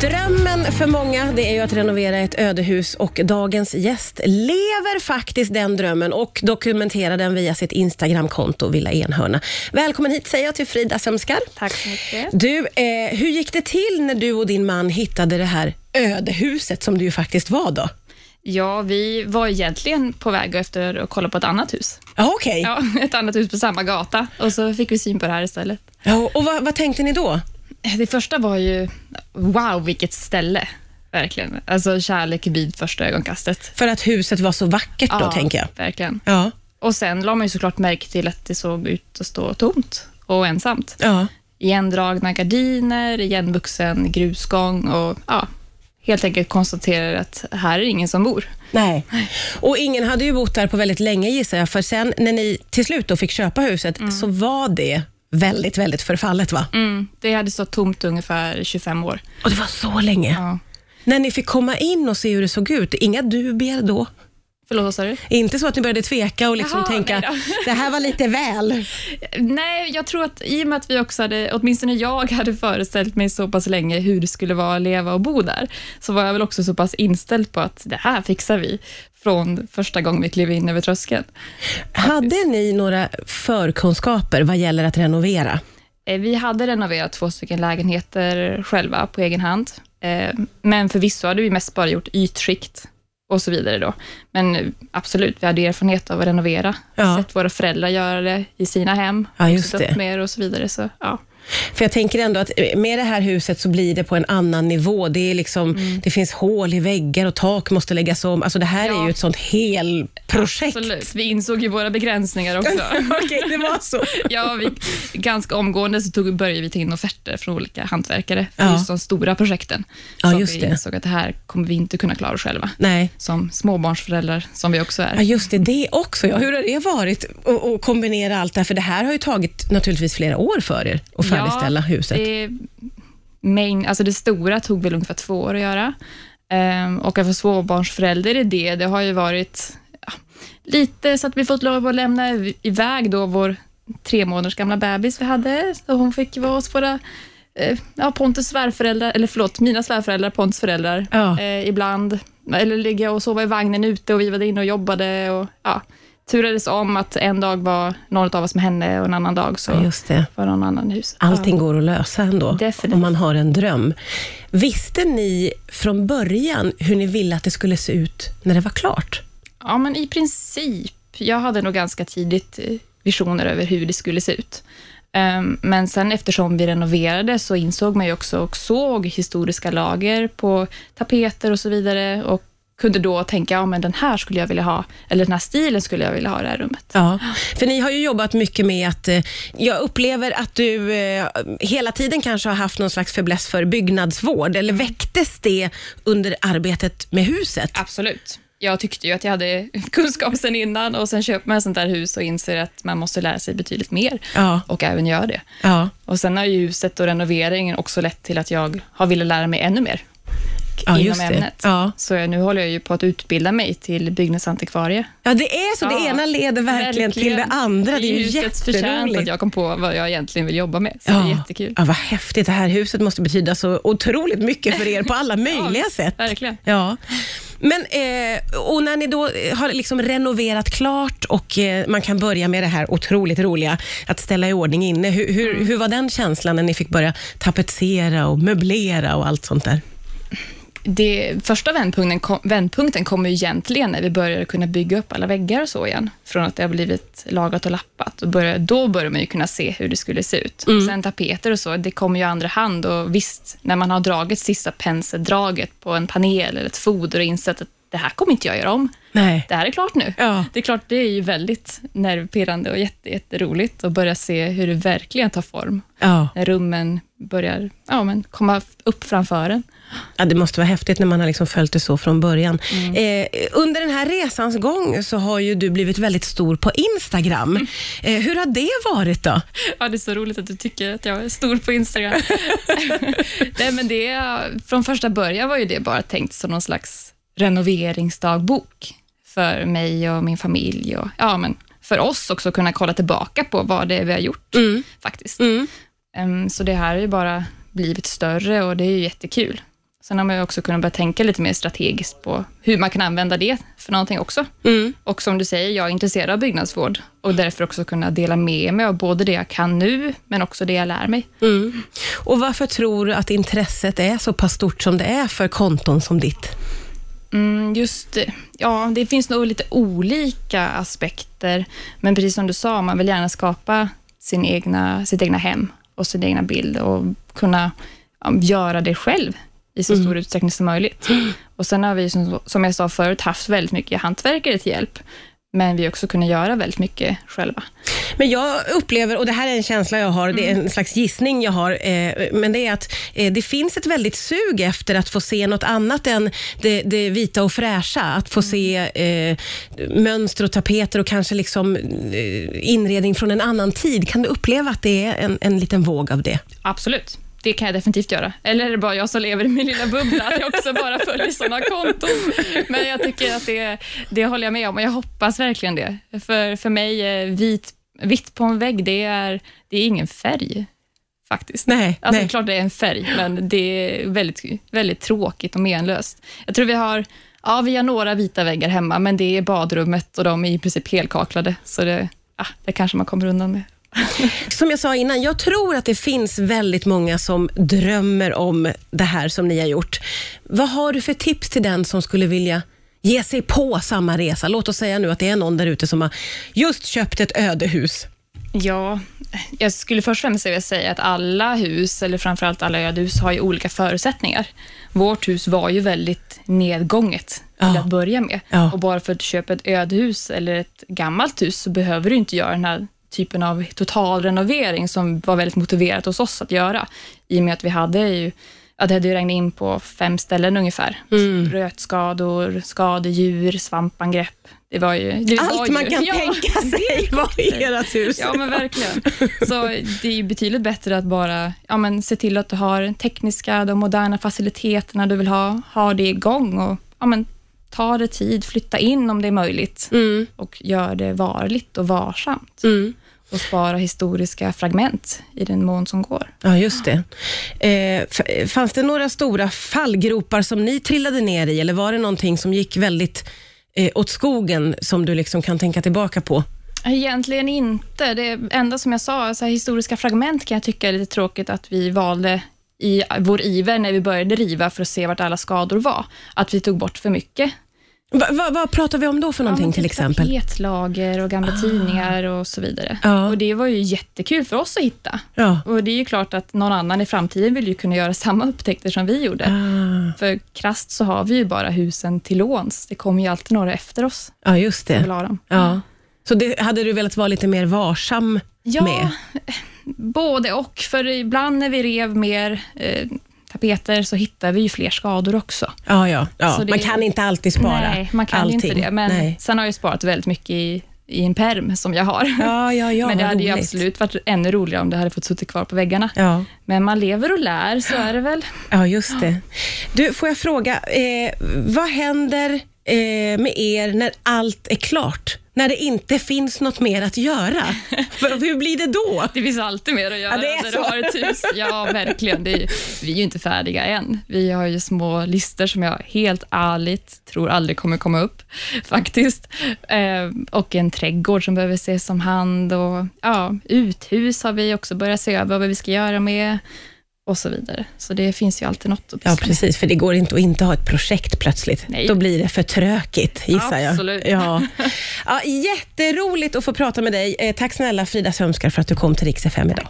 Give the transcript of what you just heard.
Drömmen för många det är ju att renovera ett ödehus och dagens gäst lever faktiskt den drömmen och dokumenterar den via sitt Instagramkonto Villa Enhörna. Välkommen hit säger jag till Frida Sömskar. Tack så mycket. Du, eh, hur gick det till när du och din man hittade det här ödehuset som det ju faktiskt var då? Ja, vi var egentligen på väg efter att kolla på ett annat hus. Ja, okej. Ja, ett annat hus på samma gata och så fick vi syn på det här istället. Ja, och vad, vad tänkte ni då? Det första var ju, wow vilket ställe. Verkligen. Alltså kärlek vid första ögonkastet. För att huset var så vackert då, ja, tänker jag. verkligen. Ja, Och sen la man ju såklart märke till att det såg ut att stå tomt och ensamt. ja. Igendragna gardiner, igenvuxen grusgång och ja, helt enkelt konstaterar att här är ingen som bor. Nej. Och ingen hade ju bott där på väldigt länge gissar jag, för sen när ni till slut då fick köpa huset så var det väldigt, väldigt förfallet va? Mm, det hade stått tomt ungefär 25 år. Och det var så länge. Ja. När ni fick komma in och se hur det såg ut, inga dubier då? Förlåt, vad sa du? Inte så att ni började tveka och liksom Jaha, tänka, det här var lite väl. Nej, jag tror att i och med att vi också hade, åtminstone jag hade föreställt mig så pass länge hur det skulle vara att leva och bo där, så var jag väl också så pass inställd på att det här fixar vi från första gången vi klev in över tröskeln. Hade ni några förkunskaper vad gäller att renovera? Eh, Vi hade renoverat två stycken lägenheter själva på egen hand, Eh, men förvisso hade vi mest bara gjort ytskikt och så vidare. Då. Men absolut, vi hade erfarenhet av att renovera, Ja. sett våra föräldrar göra det i sina hem, Ja, just det. med och så vidare. Så, ja. För jag tänker ändå att med det här huset så blir det på en annan nivå. Det, är liksom, det finns hål i väggar och tak måste läggas om. Alltså det här är Ja. ju ett sånt helprojekt. Absolut. Vi insåg ju våra begränsningar också. Okej, det var så. ja, vi, ganska omgående så tog, började vi ta in offerter från olika hantverkare för Ja. just de stora projekten. Ja, så just vi det. insåg att det här kommer vi inte kunna klara själva. Nej. Som småbarnsföräldrar som vi också är. Ja, just det. Det också. Ja. Hur har det varit att, att kombinera allt det här? För det här har ju tagit naturligtvis flera år för er att färdigställa huset. Det, main, alltså det stora tog väl ungefär två år att göra. Ehm, och att vara småbarnsförälder i det, det har ju varit ja, lite så att vi fått lov att lämna iv- iväg då vår tre månaders gamla bebis vi hade. Så hon fick vara hos våra eh, ja, Pontus svärföräldrar, eller förlåt, mina svärföräldrar, Pontus föräldrar, Ja. eh, ibland. Eller ligga och sova i vagnen ute och vi var inne och jobbade. Och, ja, turades om att en dag var någon av oss med henne och en annan dag så Ja, var någon annan i huset. Allting går att lösa ändå, Definitivt. om man har en dröm. Visste ni från början hur ni ville att det skulle se ut när det var klart? Ja, men i princip. Jag hade nog ganska tidigt eh, visioner över hur det skulle se ut. Ehm, Men sen eftersom vi renoverade så insåg man ju också och såg historiska lager på tapeter och så vidare och kunde då tänka, ja men den här skulle jag vilja ha, eller den här stilen skulle jag vilja ha i det här rummet. Ja, för ni har ju jobbat mycket med att, eh, jag upplever att du eh, hela tiden kanske har haft någon slags fäbless för byggnadsvård, eller väcktes det under arbetet med huset? Absolut. Jag tyckte ju att jag hade kunskap sen innan och sen köper man ett sånt där hus och inser att man måste lära sig betydligt mer Ja, och även gör det. ja. Och sen har ju huset och renoveringen också lett till att jag har velat lära mig ännu mer ja inom ämnet. Ja. Så jag, nu håller jag ju på att utbilda mig till byggnadsantikvarie. ja, det är så. Det ena leder verkligen, till det andra. Det är ju husets förtjänst att jätteroligt. jag kom på vad jag egentligen vill jobba med. Så det är jättekul. Ja, vad häftigt. Det här huset måste betyda så otroligt mycket för er på alla möjliga sätt. Verkligen. Ja. Men, eh, och när ni då har liksom renoverat klart och eh, man kan börja med det här otroligt roliga, att ställa i ordning inne. Hur, hur, Mm. hur var den känslan när ni fick börja tapetsera och möblera och allt sånt där? Det, första vändpunkten, kom, vändpunkten kommer ju egentligen när vi börjar kunna bygga upp alla väggar och så igen. Från att det har blivit lagat och lappat. Och börjar, då börjar man ju kunna se hur det skulle se ut. Mm. Sen tapeter och så, det kommer ju andra hand. Och visst, när man har dragit sista penseldraget på en panel eller ett foder och insett att det här kommer inte jag göra om. Nej. Det här är klart nu. Ja. Det är klart, det är ju väldigt nervpirrande och jätte, jätteroligt att börja se hur det verkligen tar form. Ja. När rummen börjar ja, men komma upp framför en. Ja, det måste vara häftigt när man har liksom följt det så från början. Mm. Eh, under den här resans gång så har ju du blivit väldigt stor på Instagram. Mm. Eh, hur har det varit då? Ja, det är så roligt att du tycker att jag är stor på Instagram. Nej, men det, från första början var ju det bara tänkt som någon slags renoveringsdagbok för mig och min familj. Och, ja, men för oss också kunna kolla tillbaka på vad det är vi har gjort faktiskt. Mm. Em, så det här har ju bara blivit större och det är ju jättekul. Sen har man ju också kunnat börja tänka lite mer strategiskt på hur man kan använda det för någonting också. Mm. Och som du säger, jag är intresserad av byggnadsvård och därför också kunna dela med mig av både det jag kan nu, men också det jag lär mig. Mm. Och varför tror du att intresset är så pass stort som det är för konton som ditt? Mm, just. Ja, det finns nog lite olika aspekter, men precis som du sa, man vill gärna skapa sin egna, sitt egna hem och sin egna bild och kunna ja, göra det själv i så stor utsträckning som möjligt. Och Sen har vi, som, som jag sa förut, haft väldigt mycket hantverkare till hjälp, men vi har också kunnat göra väldigt mycket själva. Men jag upplever, och det här är en känsla jag har, det är en slags gissning jag har, eh, men det är att eh, det finns ett väldigt sug efter att få se något annat än det, det vita och fräscha. Att få se eh, mönster och tapeter och kanske liksom eh, inredning från en annan tid. Kan du uppleva att det är en, en liten våg av det? Absolut. Det kan jag definitivt göra. Eller är det bara jag som lever i min lilla bubbla, att jag också bara följer sådana konton? Men jag tycker att det, det håller jag med om och jag hoppas verkligen det. För, för mig, är vit, vitt på en vägg, det är, det är ingen färg faktiskt. Nej, Alltså nej. klart det är en färg, men det är väldigt, väldigt tråkigt och menlöst. Jag tror vi har, ja, vi har några vita väggar hemma, men det är badrummet och de är i princip helkaklade, så det, ja, det kanske man kommer undan med. Som jag sa innan, jag tror att det finns väldigt många som drömmer om det här som ni har gjort. Vad har du för tips till den som skulle vilja ge sig på samma resa? Låt oss säga nu att det är någon där ute som har just köpt ett ödehus. Ja, jag skulle först och främst vilja säga att alla hus, eller framförallt alla ödehus, har ju olika förutsättningar. Vårt hus var ju väldigt nedgånget till Ja. att börja med. Ja. Och bara för att köpa ett ödehus eller ett gammalt hus så behöver du inte göra den här typen av totalrenovering som var väldigt motiverat hos oss att göra. I och med att vi hade ju Ja, det hade ju regnat in på fem ställen ungefär. Mm. Rötskador, skadedjur, svampangrepp. Det var ju... Det var Allt ju, man kan Ja, tänka sig var i ert hus. Ja, men verkligen. Så det är ju betydligt bättre att bara ja, men se till att du har tekniska, de moderna faciliteterna du vill ha, ha det igång och ja, men ta det tid, flytta in om det är möjligt Mm, och gör det varligt och varsamt mm. Och spara historiska fragment i den mån som går. Ja, just det. Eh, fanns det några stora fallgropar som ni trillade ner i, eller var det någonting som gick väldigt eh, åt skogen, som du liksom kan tänka tillbaka på? Egentligen inte. Det enda som jag sa, så historiska fragment kan jag tycka är lite tråkigt att vi valde i vår iver när vi började riva för att se vart alla skador var, att vi tog bort för mycket. Va, va, vad pratar vi om då för någonting men till typ exempel? Tapetlager och gamla tidningar och så vidare. Ja. Och Det var ju jättekul för oss att hitta. Ja. Och Det är ju klart att någon annan i framtiden vill ju kunna göra samma upptäckter som vi gjorde. Ah, För krasst så har vi ju bara husen till låns. Det kommer ju alltid några efter oss ja, just det. dem. Ja. Så det hade du velat vara lite mer varsam Ja, med? både och. För ibland när vi rev mer eh, tapeter så hittar vi ju fler skador också. Ja, ja. ja. Det- Man kan inte alltid spara Nej, man kan allting. inte det. Men Nej. sen har jag sparat väldigt mycket i, i en perm som jag har. Ja, ja, ja, men det hade ju roligt. absolut varit ännu roligare om det hade fått sitta kvar på väggarna. Ja. Men man lever och lär, så är det väl. Ja, just det. Du, får jag fråga, eh, vad händer eh, med er när allt är klart? När det inte finns något mer att göra? Hur blir det då? Det finns alltid mer att göra Ja, det är när så. du har ett hus. Ja, verkligen. Är, vi är ju inte färdiga än. Vi har ju små lister som jag helt ärligt tror aldrig kommer komma upp, faktiskt. Eh, och en trädgård som behöver ses om hand. Och, ja, uthus har vi också börjat se över vad vi ska göra med och så vidare. Så det finns ju alltid något att Ja, pyssla med. precis, för det går inte att inte ha ett projekt plötsligt. Nej. Då blir det för trökigt, gissar jag. Absolut. Ja. Ja, jätteroligt att få prata med dig. Eh, tack snälla Frida Sömskar för att du kom till Rix FM idag.